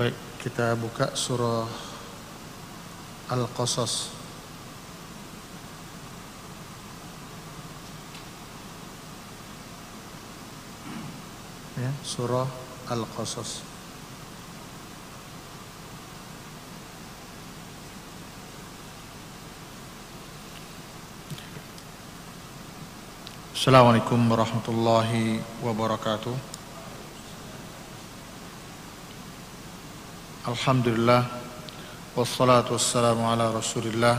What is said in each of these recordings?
Baik, kita buka surah Al-Qasas. Ya, surah Al-Qasas. Assalamualaikum warahmatullahi wabarakatuh. Alhamdulillah wassalatu wassalamu ala Rasulillah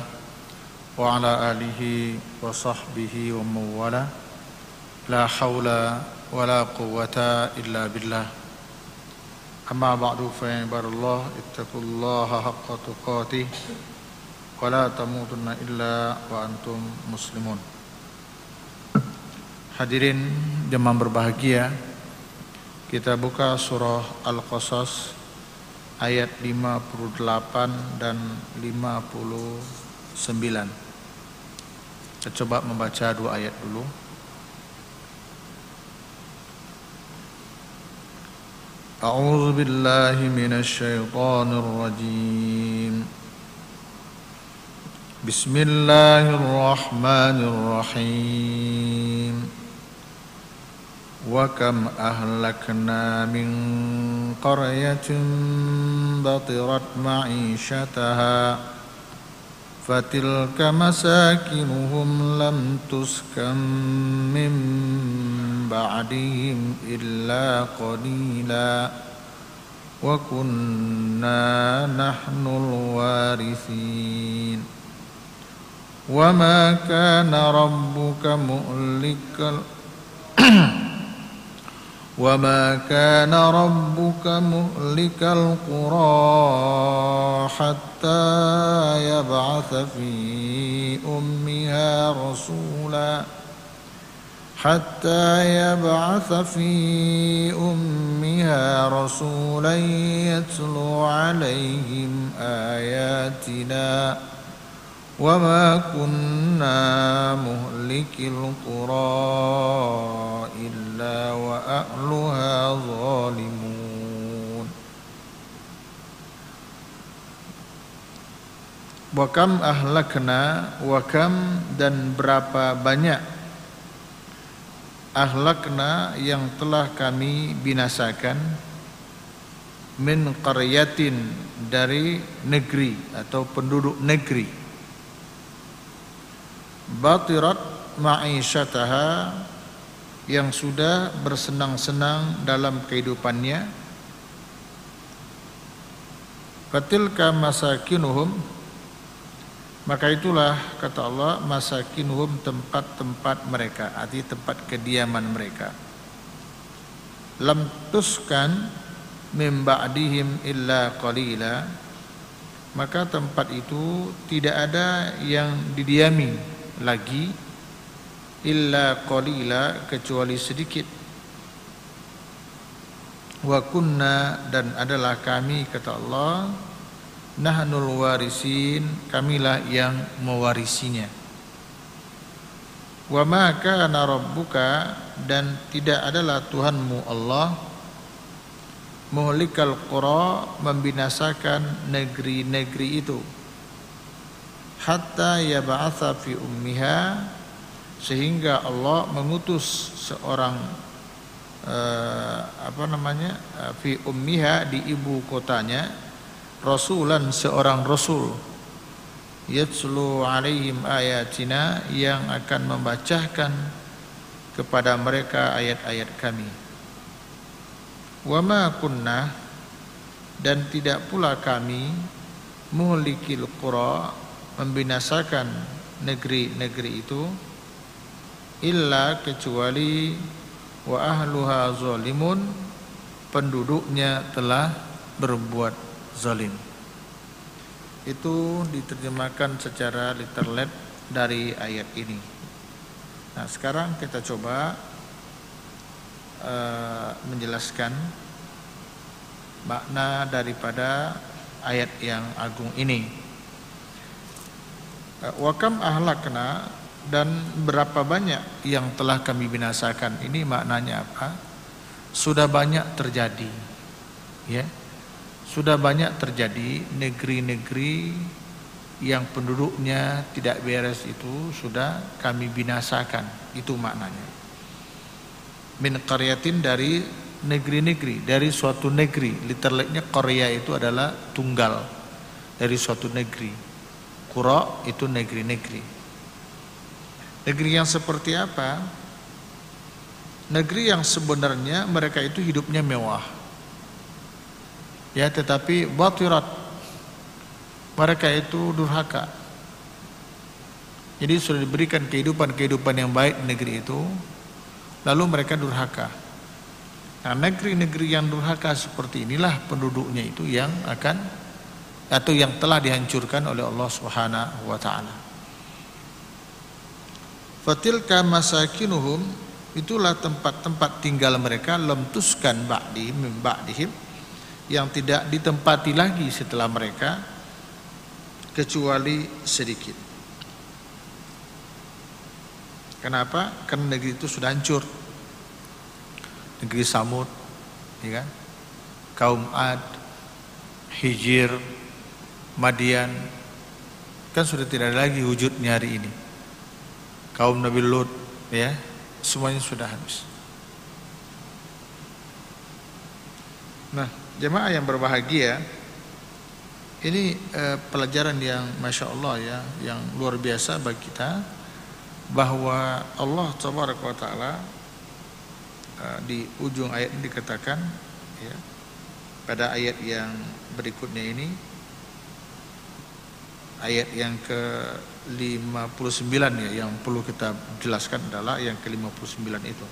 wa ala alihi wa sahbihi wa mawala. La haula wa la quwwata illa billah. Amma ba'du fa ya ibadallah ittaqullaha haqqa tuqatih wa la tamutunna illa wa antum muslimun. Hadirin jemaah berbahagia Kita buka surah Al-Qasas Ayat 58 dan 59 Kita coba membaca dua ayat dulu A'udzu billahi minasyaitonir rajim Bismillahirrahmanirrahim وكم أهلكنا من قرية بطرت معيشتها فتلك مساكنهم لم تسكن من بعدهم إلا قليلا. وكنا نحن الوارثين. وما كان ربك مؤلك وما كان ربك مهلك القرى حتى يبعث في أمها رسولا حتى يبعث في أمها رسولا يتلو عليهم آياتنا وما كنا مهلك القرى إلا وأهلها ظالمون Wakam ahlakna Wakam dan berapa banyak Ahlakna yang telah kami binasakan Min qaryatin dari negeri Atau penduduk negeri Batirat ma'isyataha yang sudah bersenang-senang dalam kehidupannya. Fatilka masakinuhum maka itulah kata Allah masakinuhum tempat-tempat mereka arti tempat kediaman mereka. Lam tuskan min ba'dihim illa qalila maka tempat itu tidak ada yang didiami lagi illa qalila kecuali sedikit. Wa kunna dan adalah kami kata Allah nahnul warisin kamilah yang mewarisinya. Wa ma kana rabbuka dan tidak adalah Tuhanmu Allah muhlikal qura membinasakan negeri-negeri itu hatta yab'atha fi ummiha sehingga Allah mengutus seorang uh, apa namanya uh, fi ummiha di ibu kotanya rasulan seorang rasul. Yatslu alaihim ayatina yang akan membacakan kepada mereka ayat-ayat kami. Wa ma kunna dan tidak pula kami muhlikil qura membinasakan negeri-negeri itu illa kecuali wa ahluha zalimun penduduknya telah berbuat zalim. Itu diterjemahkan secara literal dari ayat ini. Nah sekarang kita coba uh, menjelaskan makna daripada ayat yang agung ini wakam ahlakna dan berapa banyak yang telah kami binasakan? Ini maknanya apa? Sudah banyak terjadi ya. Sudah banyak terjadi negeri-negeri yang penduduknya tidak beres itu sudah kami binasakan. Itu maknanya. Min qaryatin dari negeri-negeri dari suatu negeri. Literally Korea itu adalah tunggal dari suatu negeri kura itu negeri-negeri negeri yang seperti apa negeri yang sebenarnya mereka itu hidupnya mewah ya tetapi batirat mereka itu durhaka. Jadi sudah diberikan kehidupan-kehidupan yang baik di negeri itu, lalu mereka durhaka. Nah, negeri-negeri yang durhaka seperti inilah penduduknya itu yang akan atau yang telah dihancurkan oleh Allah Subhanahu wa taala. Fatilka masakinuhum itulah tempat-tempat tinggal mereka lemtuskan ba'dihim min ba'dihim yang tidak ditempati lagi setelah mereka kecuali sedikit. Kenapa? Karena negeri itu sudah hancur. Negeri Samud, ya kan? Kaum Ad, Hijir, Madian, kan sudah tidak ada lagi wujudnya hari ini. Kaum Nabi Lut, ya, semuanya sudah habis. Nah, jemaah yang berbahagia, ini eh, pelajaran yang masya Allah ya, yang luar biasa bagi kita bahwa Allah Taala eh, di ujung ayat ini dikatakan ya, pada ayat yang berikutnya ini ayat yang ke 59 ya yang perlu kita jelaskan adalah yang ke 59 itu.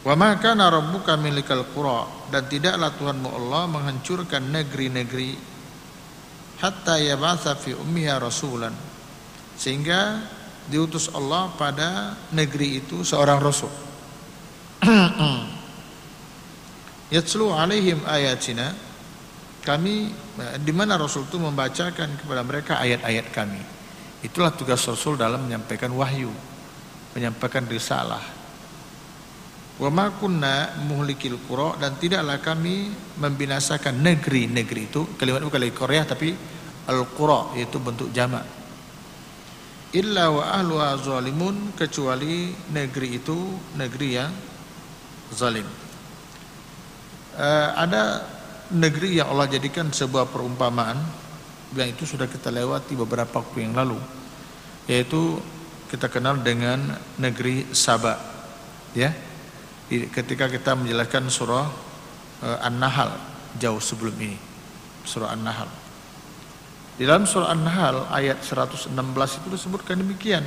Wa ma kana rabbuka milikal qura dan tidaklah Tuhanmu Allah menghancurkan negeri-negeri hatta yab'atsa fi ummiha rasulan sehingga diutus Allah pada negeri itu seorang rasul. Yatslu alaihim ayatina kami di mana rasul itu membacakan kepada mereka ayat-ayat kami. Itulah tugas rasul dalam menyampaikan wahyu, menyampaikan risalah Wa ma kunna muhlikil qura dan tidaklah kami membinasakan negeri-negeri itu. Kalimat bukan lagi Korea tapi al-qura yaitu bentuk jamak. Illa wa ahluha zalimun kecuali negeri itu negeri yang zalim. Uh, ada negeri yang Allah jadikan sebuah perumpamaan yang itu sudah kita lewati beberapa waktu yang lalu yaitu kita kenal dengan negeri Sabah ya. Ketika kita menjelaskan surah uh, An-Nahl jauh sebelum ini surah An-Nahl. Di dalam surah An-Nahl ayat 116 itu disebutkan demikian.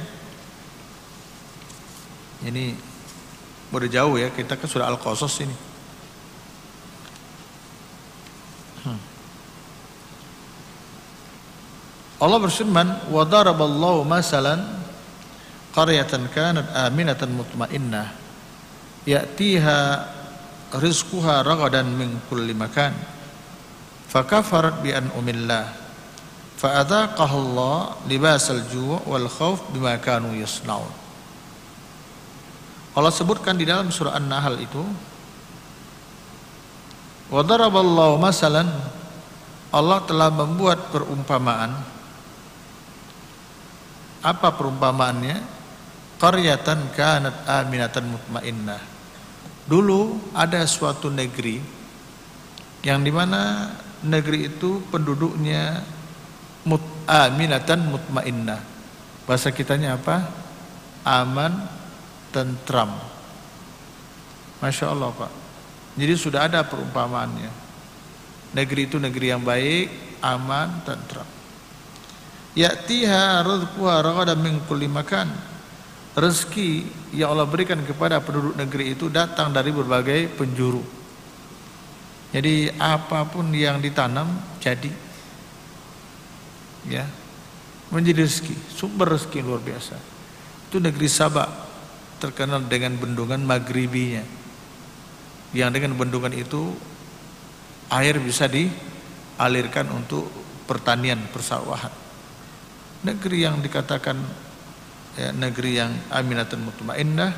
Ini udah jauh ya kita ke surah Al-Qasas ini Allah berfirman wa daraballahu masalan qaryatan kanat aminatan mutmainnah ya'tiha rizquha ragadan min kulli makan fakafarat bi an umillah fa'adzaqaha Allah libasal ju' wal khauf bima kanu yasnaun. Allah sebutkan di dalam surah An-Nahl itu wa daraballahu masalan Allah telah membuat perumpamaan apa perumpamaannya qaryatan kanat aminatan mutmainnah Dulu ada suatu negeri yang di mana negeri itu penduduknya mut'aminatan mutmainnah. Bahasa kitanya apa? Aman, tentram. Masya Allah Pak. Jadi sudah ada perumpamaannya. Negeri itu negeri yang baik, aman, tentram. Ya'tiha rizquha ragadan min kulli makan rezeki yang Allah berikan kepada penduduk negeri itu datang dari berbagai penjuru. Jadi apa pun yang ditanam jadi ya menjadi rezeki, sumber rezeki luar biasa. Itu negeri Sabak terkenal dengan bendungan maghribinya. Yang dengan bendungan itu air bisa dialirkan untuk pertanian persawahan. Negeri yang dikatakan ya, negeri yang aminatun mutmainnah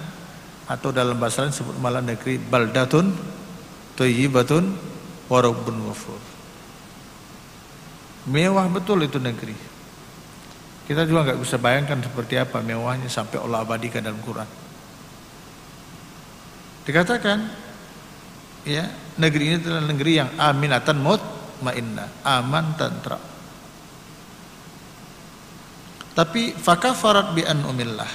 atau dalam bahasa lain disebut malah negeri baldatun thayyibatun wa rabbun ghafur. Mewah betul itu negeri. Kita juga nggak bisa bayangkan seperti apa mewahnya sampai Allah abadikan dalam Quran. Dikatakan ya, negeri ini adalah negeri yang aminatan mutmainnah, aman tentram. Tapi fakafarat bi an umillah.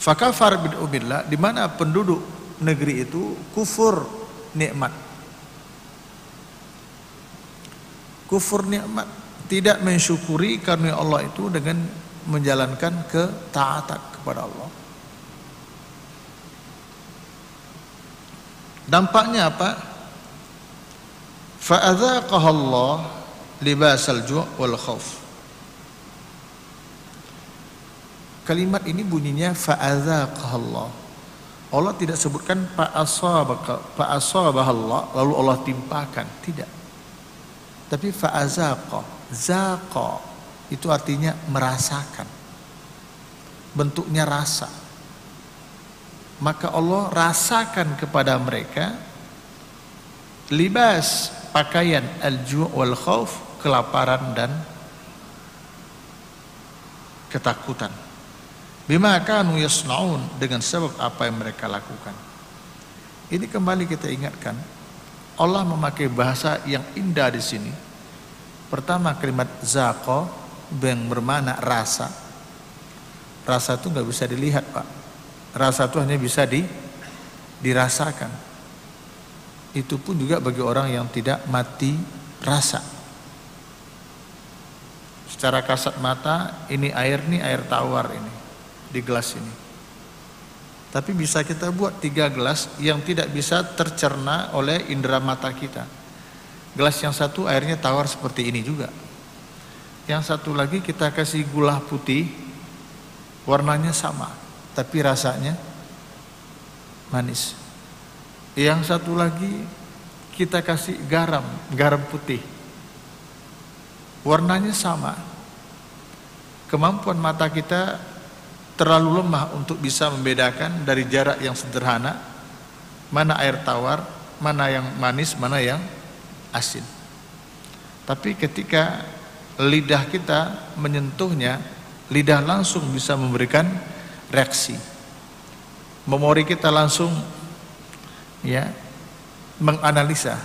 Fakafarat bi umillah di mana penduduk negeri itu kufur nikmat. Kufur nikmat, tidak mensyukuri karena Allah itu dengan menjalankan ketaatan kepada Allah. Dampaknya apa? Fa'adzaqaha Allah libasal ju' wal khauf. Kalimat ini bunyinya fa'adzaqaha Allah. Allah tidak sebutkan fa'asabaka fa'asabaha Allah lalu Allah timpakan, tidak. Tapi fa'azaqa, zaqa itu artinya merasakan. Bentuknya rasa maka Allah rasakan kepada mereka libas pakaian al-ju' wal khauf kelaparan dan ketakutan. Bima kanu yasnaun dengan sebab apa yang mereka lakukan. Ini kembali kita ingatkan Allah memakai bahasa yang indah di sini. Pertama kalimat zaqa yang bermakna rasa. Rasa itu nggak bisa dilihat pak. Rasa itu hanya bisa di, dirasakan. Itu pun juga bagi orang yang tidak mati rasa. Secara kasat mata, ini air nih air tawar ini di gelas ini. Tapi bisa kita buat tiga gelas yang tidak bisa tercerna oleh indera mata kita. Gelas yang satu airnya tawar seperti ini juga. Yang satu lagi kita kasih gula putih, warnanya sama tapi rasanya manis. Yang satu lagi kita kasih garam, garam putih. Warnanya sama. Kemampuan mata kita terlalu lemah untuk bisa membedakan dari jarak yang sederhana mana air tawar, mana yang manis, mana yang asin. Tapi ketika lidah kita menyentuhnya, lidah langsung bisa memberikan reaksi. Memori kita langsung ya menganalisa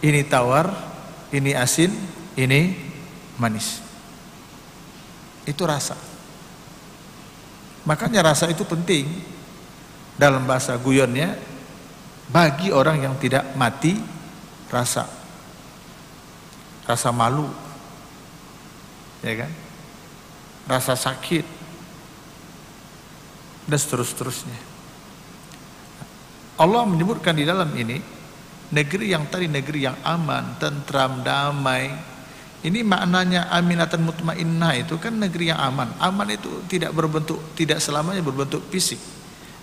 ini tawar, ini asin, ini manis. Itu rasa. Makanya rasa itu penting dalam bahasa guyonnya bagi orang yang tidak mati rasa. Rasa malu. Ya kan? Rasa sakit, dan seterus-terusnya. Allah menyebutkan di dalam ini negeri yang tadi negeri yang aman, tentram, damai. Ini maknanya aminatan mutmainnah itu kan negeri yang aman. Aman itu tidak berbentuk tidak selamanya berbentuk fisik.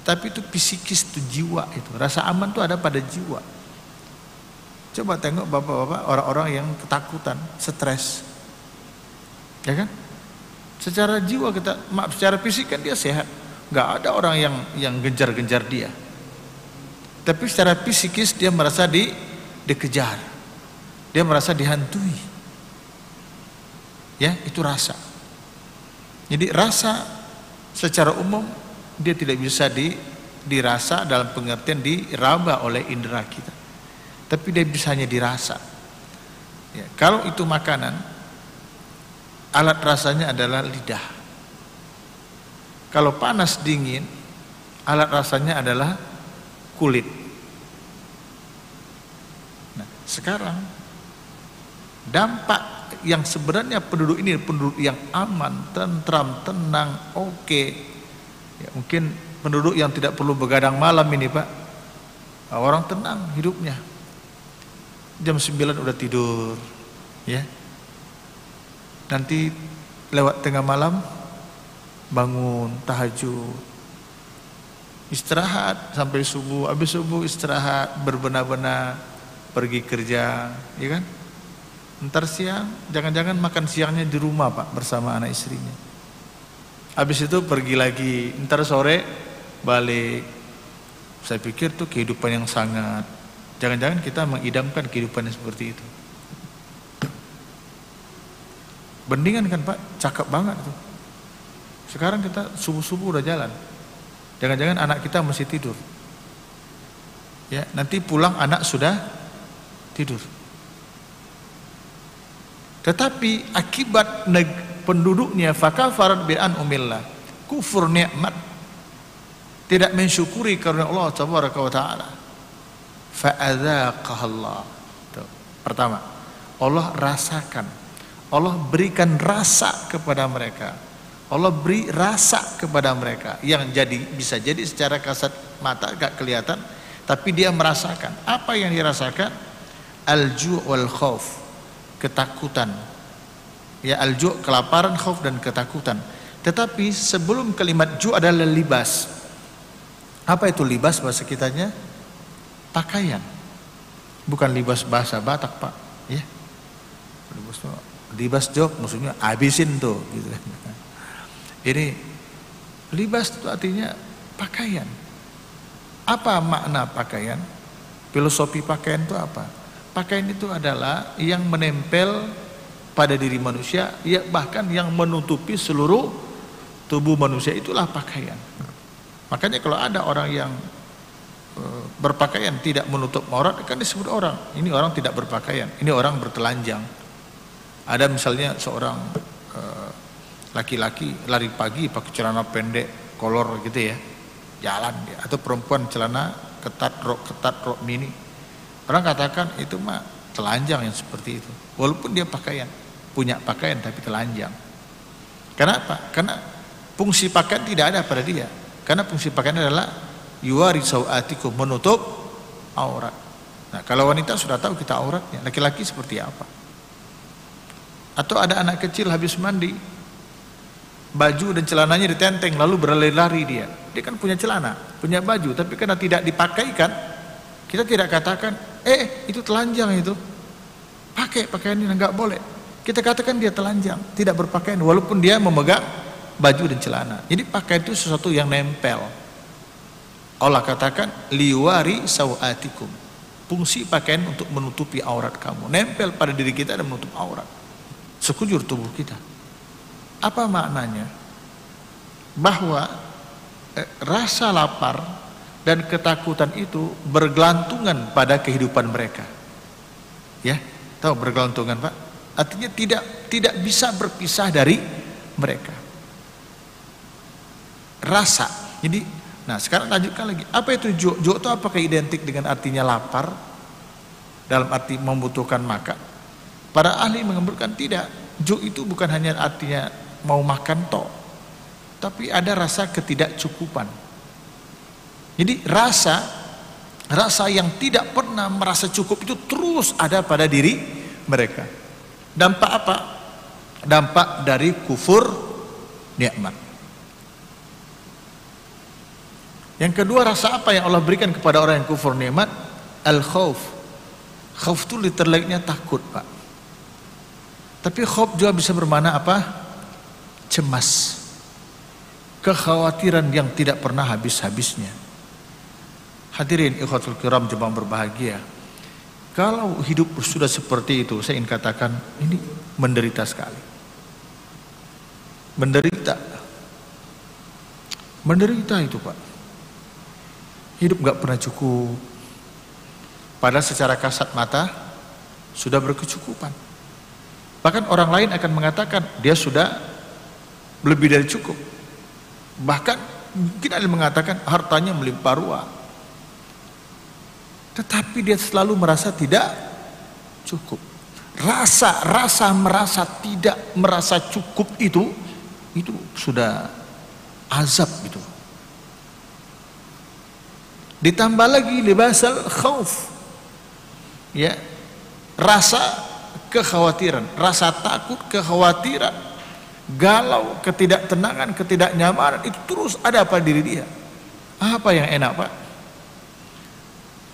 Tapi itu psikis itu jiwa itu. Rasa aman itu ada pada jiwa. Coba tengok bapak-bapak orang-orang yang ketakutan, stres. Ya kan? Secara jiwa kita, maaf secara fisik kan dia sehat nggak ada orang yang yang genjar-genjar dia tapi secara psikis dia merasa di dikejar dia merasa dihantui ya itu rasa. Jadi rasa secara umum dia tidak bisa di dirasa dalam pengertian diraba oleh indera kita. Tapi dia bisa hanya dirasa. Ya, kalau itu makanan alat rasanya adalah lidah. Kalau panas dingin, alat rasanya adalah kulit. Nah, sekarang dampak yang sebenarnya penduduk ini penduduk yang aman, tentram, tenang, oke. Okay. Ya, mungkin penduduk yang tidak perlu begadang malam ini, Pak. Orang tenang hidupnya. Jam 9 udah tidur, ya. Nanti lewat tengah malam bangun tahajud istirahat sampai subuh habis subuh istirahat berbenah-benah pergi kerja ya kan ntar siang jangan-jangan makan siangnya di rumah pak bersama anak istrinya. Habis itu pergi lagi. Ntar sore balik. Saya pikir itu kehidupan yang sangat Jangan-jangan kita mengidamkan kehidupan yang seperti itu. Bendingan kan Pak, cakep banget tuh. Sekarang kita subuh-subuh udah jalan. Jangan-jangan anak kita masih tidur. Ya, nanti pulang anak sudah tidur tetapi akibat penduduknya fakafarat bi an umillah kufur nikmat. Tidak mensyukuri karena Allah tabaraka wa taala. Fa Allah pertama Allah rasakan. Allah berikan rasa kepada mereka. Allah beri rasa kepada mereka. Yang jadi bisa jadi secara kasat mata gak kelihatan tapi dia merasakan. Apa yang dirasakan? Al-ju' wal khauf ketakutan. Ya alju kelaparan khauf dan ketakutan. Tetapi sebelum kalimat ju adalah libas. Apa itu libas bahasa kitanya? Pakaian. Bukan libas bahasa Batak Pak. Ya. Libas libas jok maksudnya habisin tuh gitu. Ini libas itu artinya pakaian. Apa makna pakaian? Filosofi pakaian itu apa Pakaian itu adalah yang menempel pada diri manusia, ya bahkan yang menutupi seluruh tubuh manusia itulah pakaian. Makanya kalau ada orang yang e, berpakaian tidak menutup aurat kan disebut orang. Ini orang tidak berpakaian, ini orang bertelanjang. Ada misalnya seorang e, laki-laki lari pagi pakai celana pendek kolor gitu ya, jalan atau perempuan celana ketat rok ketat rok mini Orang katakan itu mah telanjang yang seperti itu. Walaupun dia pakaian, punya pakaian tapi telanjang. Kenapa? Karena fungsi pakaian tidak ada pada dia. Karena fungsi pakaian adalah yuwari sawatikum menutup aurat. Nah, kalau wanita sudah tahu kita auratnya, laki-laki seperti apa? Atau ada anak kecil habis mandi, baju dan celananya ditenteng lalu berlari-lari dia. Dia kan punya celana, punya baju, tapi karena tidak dipakaikan, kita tidak katakan eh itu telanjang itu. Pakai pakaian ini nggak boleh. Kita katakan dia telanjang tidak berpakaian walaupun dia memegang baju dan celana. Jadi pakaian itu sesuatu yang nempel. Allah katakan liwari sawatikum. Fungsi pakaian untuk menutupi aurat kamu. Nempel pada diri kita dan menutup aurat. Sekujur tubuh kita. Apa maknanya? Bahwa eh, rasa lapar dan ketakutan itu bergelantungan pada kehidupan mereka. Ya, tahu bergelantungan, Pak? Artinya tidak tidak bisa berpisah dari mereka. Rasa. Jadi, nah sekarang lanjutkan lagi. Apa itu jo? Jo itu apakah identik dengan artinya lapar? Dalam arti membutuhkan makan? Para ahli mengemburkan tidak. Jo itu bukan hanya artinya mau makan toh, tapi ada rasa ketidakcukupan jadi rasa rasa yang tidak pernah merasa cukup itu terus ada pada diri mereka. Dampak apa? Dampak dari kufur nikmat. Yang kedua rasa apa yang Allah berikan kepada orang yang kufur nikmat? Al-khauf. Khauf itu literally takut, Pak. Tapi khauf juga bisa bermakna apa? Cemas. Kekhawatiran yang tidak pernah habis-habisnya. Hadirin ikhwatul kiram jemaah berbahagia. Kalau hidup sudah seperti itu, saya ingin katakan ini menderita sekali. Menderita. Menderita itu Pak. Hidup gak pernah cukup. Padahal secara kasat mata sudah berkecukupan. Bahkan orang lain akan mengatakan dia sudah lebih dari cukup. Bahkan mungkin ada yang mengatakan hartanya melimpah ruah tetapi dia selalu merasa tidak cukup. Rasa, rasa merasa tidak merasa cukup itu, itu sudah azab itu. Ditambah lagi libasal khauf. Ya. Rasa kekhawatiran, rasa takut, kekhawatiran, galau, ketidaktenangan, ketidaknyamanan itu terus ada pada diri dia. Apa yang enak, Pak?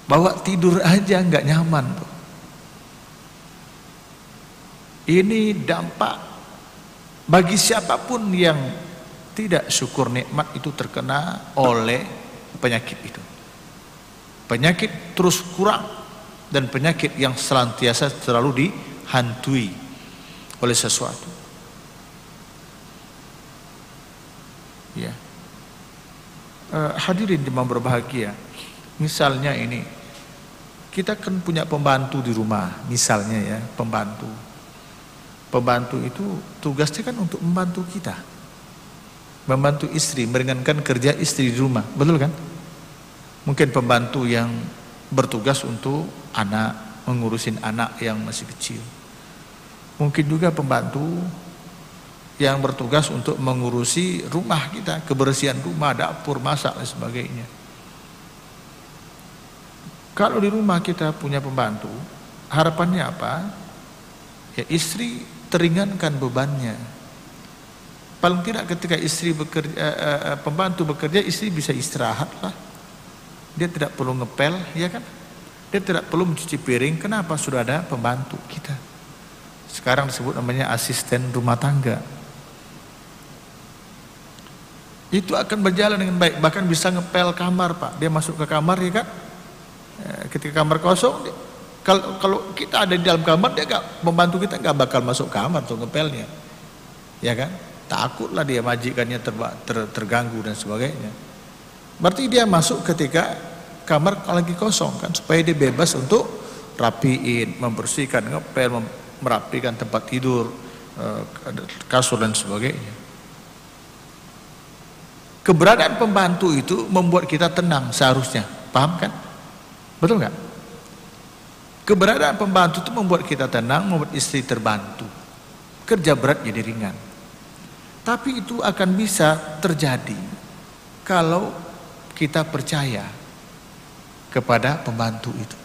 Bawa tidur aja nggak nyaman tuh. Ini dampak bagi siapa pun yang tidak syukur nikmat itu terkena oleh penyakit itu. penyakit terus kurang dan penyakit yang selantiasa selalu dihantui oleh sesuatu ya uh, hadirin jemaah berbahagia misalnya ini kita kan punya pembantu di rumah misalnya ya pembantu. Pembantu itu tugasnya kan untuk membantu kita. Membantu istri meringankan kerja istri di rumah. Betul kan? Mungkin pembantu yang bertugas untuk anak mengurusin anak yang masih kecil. Mungkin juga pembantu yang bertugas untuk mengurusi rumah kita, kebersihan rumah, dapur, masak dan sebagainya. Kalau di rumah kita punya pembantu, harapannya apa? Ya istri teringankan bebannya. Paling tidak ketika istri bekerja, eh, eh, eh, pembantu bekerja, istri bisa istirahat lah. Dia tidak perlu ngepel, ya kan? Dia tidak perlu mencuci piring. Kenapa? Sudah ada pembantu kita. Sekarang disebut namanya asisten rumah tangga itu akan berjalan dengan baik bahkan bisa ngepel kamar pak dia masuk ke kamar ya kan ketika kamar kosong kalau kalau kita ada di dalam kamar dia gak membantu kita nggak bakal masuk kamar tuh ngepelnya ya kan takutlah dia majikannya ter, ter, terganggu dan sebagainya berarti dia masuk ketika kamar lagi kosong kan supaya dia bebas untuk rapiin membersihkan ngepel merapikan tempat tidur eh, kasur dan sebagainya Keberadaan pembantu itu membuat kita tenang seharusnya. Paham kan? Betul nggak? Keberadaan pembantu itu membuat kita tenang, membuat istri terbantu. Kerja berat jadi ringan. Tapi itu akan bisa terjadi kalau kita percaya kepada pembantu itu.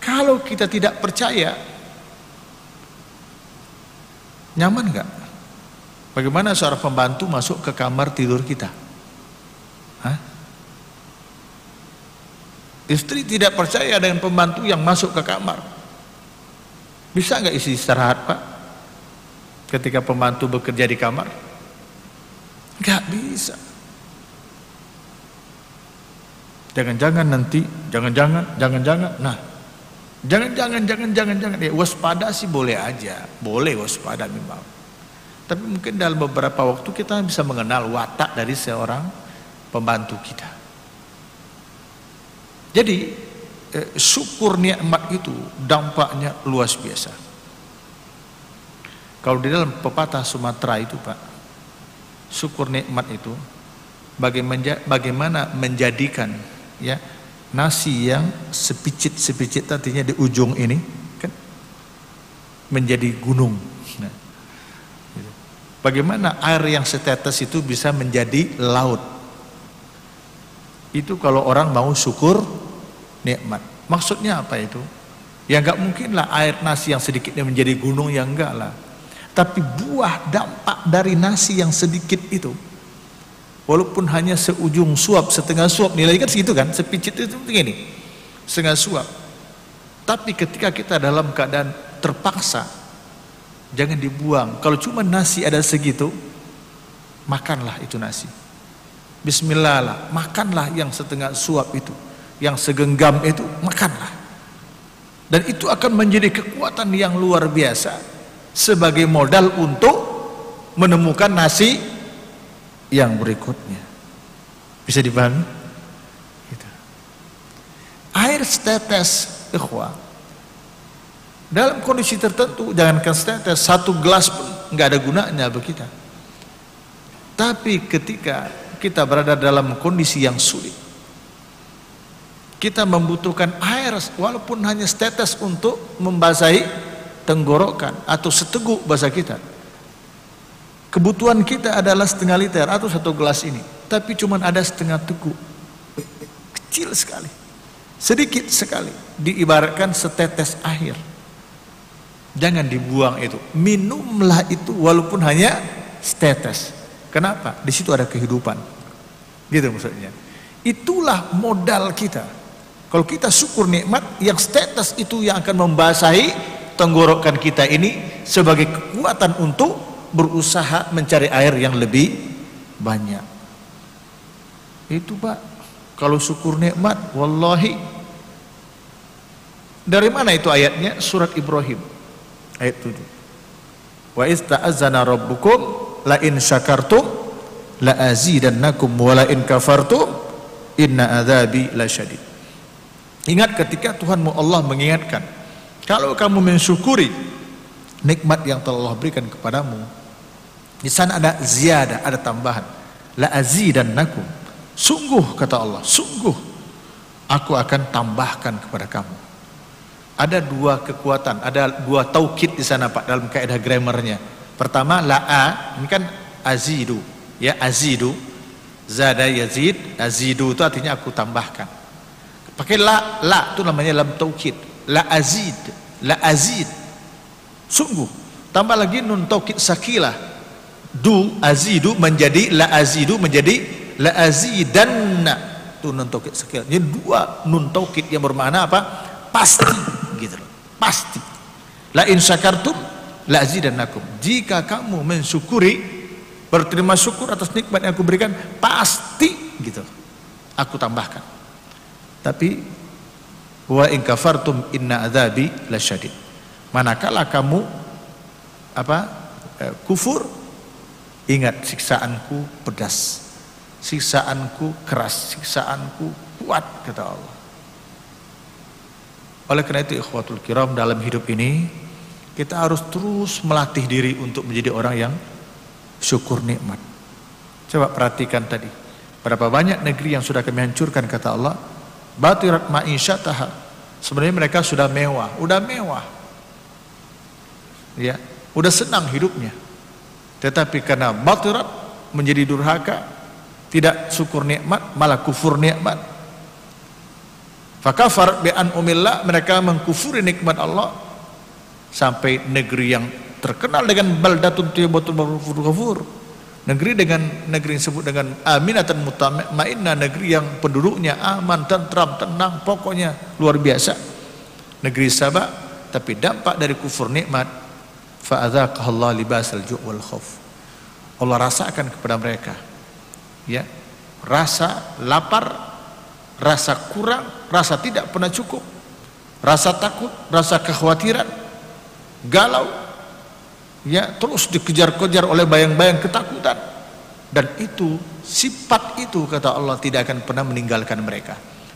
Kalau kita tidak percaya, nyaman nggak? Bagaimana seorang pembantu masuk ke kamar tidur kita? Hah? Istri tidak percaya dengan pembantu yang masuk ke kamar. Bisa nggak isi istirahat pak? Ketika pembantu bekerja di kamar? Nggak bisa. Jangan-jangan nanti, jangan-jangan, jangan-jangan. Nah, jangan-jangan, jangan-jangan, jangan. Ya, waspada sih boleh aja, boleh waspada memang. Tapi mungkin dalam beberapa waktu kita bisa mengenal watak dari seorang pembantu kita. Jadi eh, syukur nikmat itu dampaknya luas biasa. Kalau di dalam pepatah Sumatera itu Pak, syukur nikmat itu bagaimana menjadikan ya nasi yang sepicit-sepicit tadinya di ujung ini kan menjadi gunung. Nah, Bagaimana air yang setetes itu bisa menjadi laut? Itu kalau orang mau syukur nikmat. Maksudnya apa itu? Ya enggak mungkin lah air nasi yang sedikitnya menjadi gunung ya enggak lah. Tapi buah dampak dari nasi yang sedikit itu walaupun hanya seujung suap, setengah suap nilai kan segitu kan, sepicit itu begini. Setengah suap. Tapi ketika kita dalam keadaan terpaksa jangan dibuang kalau cuma nasi ada segitu makanlah itu nasi bismillah lah makanlah yang setengah suap itu yang segenggam itu makanlah dan itu akan menjadi kekuatan yang luar biasa sebagai modal untuk menemukan nasi yang berikutnya bisa dipahami gitu. air setetes ikhwah dalam kondisi tertentu jangankan setetes satu gelas pun nggak ada gunanya bagi kita. Tapi ketika kita berada dalam kondisi yang sulit, kita membutuhkan air walaupun hanya setetes untuk membasahi tenggorokan atau seteguk bahasa kita. Kebutuhan kita adalah setengah liter atau satu gelas ini, tapi cuma ada setengah teguk, kecil sekali, sedikit sekali, diibaratkan setetes air. Jangan dibuang itu. Minumlah itu walaupun hanya setetes. Kenapa? Di situ ada kehidupan. Gitu maksudnya. Itulah modal kita. Kalau kita syukur nikmat, yang setetes itu yang akan membasahi tenggorokan kita ini sebagai kekuatan untuk berusaha mencari air yang lebih banyak. Itu Pak Kalau syukur nikmat, wallahi. Dari mana itu ayatnya? Surat Ibrahim ayat 7. Wa ista'azana rabbukum la in syakartum la azidannakum wa la in kafartum inna adzabi lasyadid. Ingat ketika Tuhanmu Allah mengingatkan, kalau kamu mensyukuri nikmat yang telah Allah berikan kepadamu, di sana ada ziyadah, ada tambahan. La azidannakum Sungguh kata Allah, sungguh aku akan tambahkan kepada kamu. Ada dua kekuatan, ada dua taukid di sana Pak dalam kaidah grammarnya. Pertama la a, ini kan azidu, ya azidu. Zada yazid, azidu itu artinya aku tambahkan. Pakai la, la itu namanya lam taukid. La azid, la azid. Sungguh. Tambah lagi nun taukid sakilah. Du azidu menjadi la azidu menjadi la azidanna itu nun taukid sekali jadi dua nun taukid yang bermakna apa pasti gitu loh pasti la in syakartum la azidannakum jika kamu mensyukuri berterima syukur atas nikmat yang aku berikan pasti gitu aku tambahkan tapi wa in kafartum inna adzabi lasyadid manakala kamu apa eh, kufur ingat siksaanku pedas siksaanku keras, siksaanku kuat kata Allah. Oleh karena itu ikhwatul kiram dalam hidup ini kita harus terus melatih diri untuk menjadi orang yang syukur nikmat. Coba perhatikan tadi. Berapa banyak negeri yang sudah kami hancurkan kata Allah. Batirat ma'isyataha. Sebenarnya mereka sudah mewah, udah mewah. Ya, udah senang hidupnya. Tetapi karena batirat menjadi durhaka, tidak syukur nikmat malah kufur nikmat fakafar bi umillah mereka mengkufuri nikmat Allah sampai negeri yang terkenal dengan baldatun tiyyabatul ghafur negeri dengan negeri disebut dengan aminatan mutmainnah negeri yang penduduknya aman tentram tenang pokoknya luar biasa. Negeri Sabah tapi dampak dari kufur nikmat fa'adzaqahallahu libasal ju' wal khauf Allah rasakan kepada mereka. Ya rasa lapar rasa kurang rasa tidak pernah cukup rasa takut rasa kekhawatiran galau ya terus dikejar-kejar oleh bayang-bayang ketakutan. Dan itu sifat itu kata Allah tidak akan pernah meninggalkan mereka.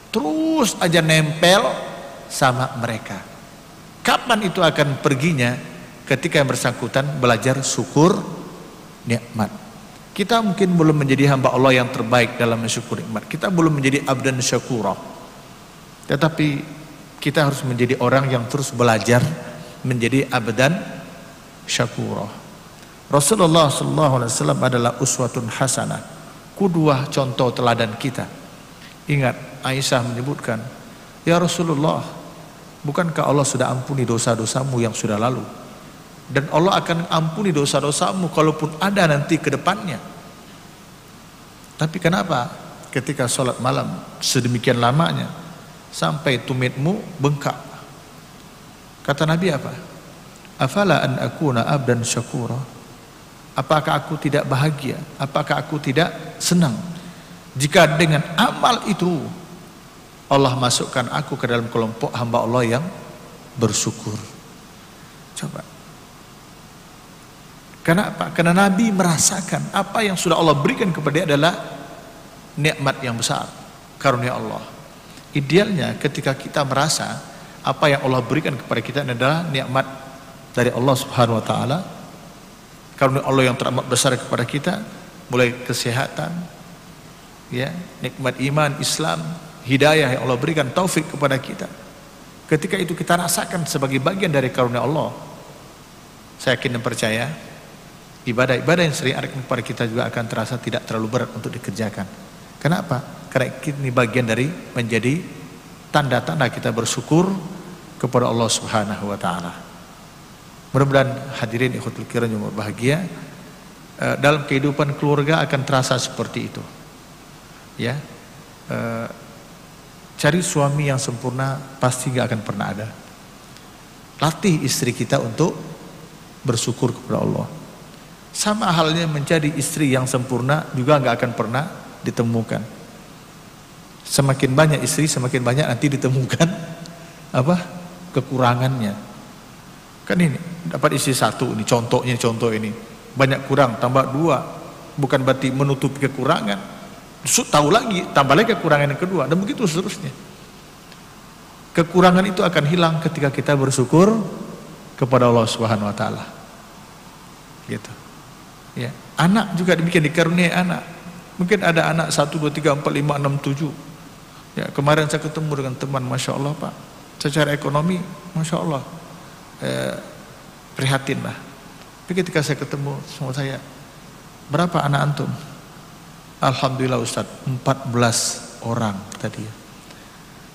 Terus aja nempel sama mereka. Kapan itu akan perginya? Ketika yang bersangkutan belajar syukur nikmat. Kita mungkin belum menjadi hamba Allah yang terbaik dalam mensyukur nikmat. Kita belum menjadi abdan syakura. Tetapi kita harus menjadi orang yang terus belajar menjadi abdan syakura. Rasulullah sallallahu alaihi wasallam adalah uswatun hasanah. Kudua contoh teladan kita. Ingat Aisyah menyebutkan, "Ya Rasulullah, bukankah Allah sudah ampuni dosa-dosamu yang sudah lalu?" dan Allah akan ampuni dosa-dosamu kalaupun ada nanti ke depannya. Tapi kenapa ketika sholat malam sedemikian lamanya sampai tumitmu bengkak? Kata Nabi apa? Afala an akuna abdan syakura? Apakah aku tidak bahagia? Apakah aku tidak senang? Jika dengan amal itu Allah masukkan aku ke dalam kelompok hamba Allah yang bersyukur. Coba karena apa? Karena Nabi merasakan apa yang sudah Allah berikan kepada dia adalah nikmat yang besar, karunia Allah. Idealnya ketika kita merasa apa yang Allah berikan kepada kita adalah nikmat dari Allah Subhanahu wa taala. Karunia Allah yang teramat besar kepada kita, mulai kesehatan, ya, nikmat iman, Islam, hidayah yang Allah berikan, taufik kepada kita. Ketika itu kita rasakan sebagai bagian dari karunia Allah. Saya yakin dan percaya ibadah-ibadah yang sering ada kepada kita juga akan terasa tidak terlalu berat untuk dikerjakan. Kenapa? Karena ini bagian dari menjadi tanda-tanda kita bersyukur kepada Allah Subhanahu wa taala. Mudah-mudahan hadirin ikhwatul kiram yang berbahagia eh, dalam kehidupan keluarga akan terasa seperti itu. Ya. Eh, cari suami yang sempurna pasti gak akan pernah ada. Latih istri kita untuk bersyukur kepada Allah. Sama halnya menjadi istri yang sempurna juga nggak akan pernah ditemukan. Semakin banyak istri, semakin banyak nanti ditemukan apa kekurangannya. Kan ini dapat istri satu ini contohnya contoh ini banyak kurang tambah dua bukan berarti menutupi kekurangan. Tahu lagi tambah lagi kekurangan yang kedua dan begitu seterusnya. Kekurangan itu akan hilang ketika kita bersyukur kepada Allah Subhanahu wa taala. Gitu. Ya, anak juga demikian dikaruniai anak. Mungkin ada anak 1 2 3 4 5 6 7 Ya, kemarin saya ketemu dengan teman, masya Allah pak, secara ekonomi, masya Allah, eh, prihatin lah. Tapi ketika saya ketemu sama saya, berapa anak antum? Alhamdulillah Ustaz, 14 orang tadi ya.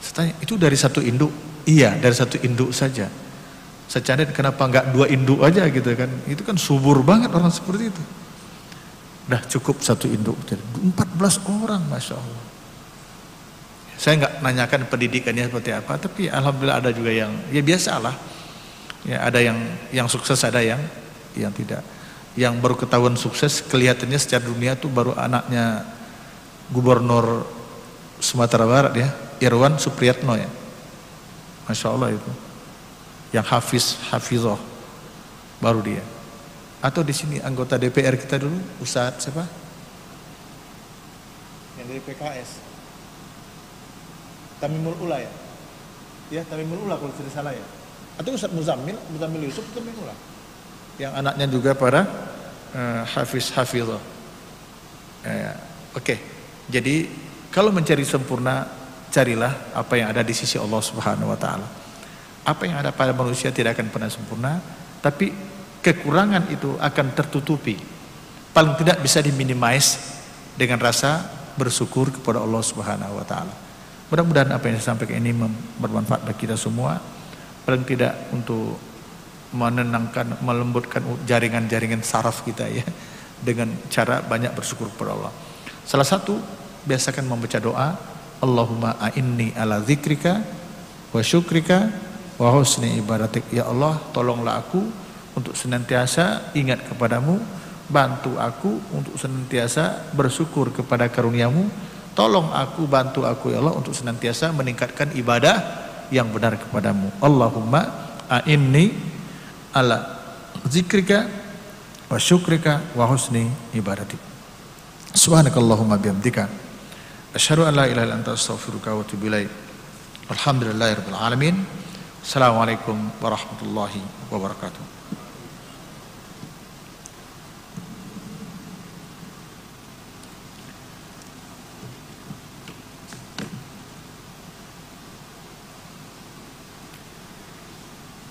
Saya tanya, itu dari satu induk? Iya, dari satu induk saja. Secara kenapa enggak dua induk aja gitu kan? Itu kan subur banget orang seperti itu. Dah cukup satu induk. 14 orang, Masya Allah. Saya nggak nanyakan pendidikannya seperti apa, tapi alhamdulillah ada juga yang ya biasa lah. Ya ada yang yang sukses, ada yang yang tidak. Yang baru ketahuan sukses kelihatannya secara dunia tuh baru anaknya gubernur Sumatera Barat ya, Irwan Supriyatno ya. Masya Allah itu. Yang hafiz, hafizah. Baru dia. Atau di sini anggota DPR kita dulu, Ustadz siapa? Yang dari PKS. Tamimul Ula ya? Ya, Tamimul Ula kalau tidak salah ya. Atau Ustaz Muzammil, Muzammil Yusuf Tamimul Ula. Yang anaknya juga para uh, hafiz hafizah. Uh, Oke. Okay. Jadi kalau mencari sempurna carilah apa yang ada di sisi Allah Subhanahu wa taala. Apa yang ada pada manusia tidak akan pernah sempurna, tapi kekurangan itu akan tertutupi. Paling tidak bisa diminimize dengan rasa bersyukur kepada Allah Subhanahu wa taala. Mudah-mudahan apa yang saya sampaikan ini bermanfaat bagi kita semua. Paling tidak untuk menenangkan, melembutkan jaringan-jaringan saraf kita ya dengan cara banyak bersyukur kepada Allah. Salah satu biasakan membaca doa Allahumma a'inni ala zikrika wa syukrika wa husni ibadatik. Ya Allah, tolonglah aku untuk senantiasa ingat kepadamu, bantu aku untuk senantiasa bersyukur kepada karuniamu Tolong aku, bantu aku ya Allah untuk senantiasa meningkatkan ibadah yang benar kepadamu. Allahumma a'inni ala zikrika wa syukrika wa husni ibadatik. Subhanakallahumma bihamdika asyhadu an la ilaha illa anta astaghfiruka wa atubu ilaik. Alamin. Assalamualaikum warahmatullahi wabarakatuh.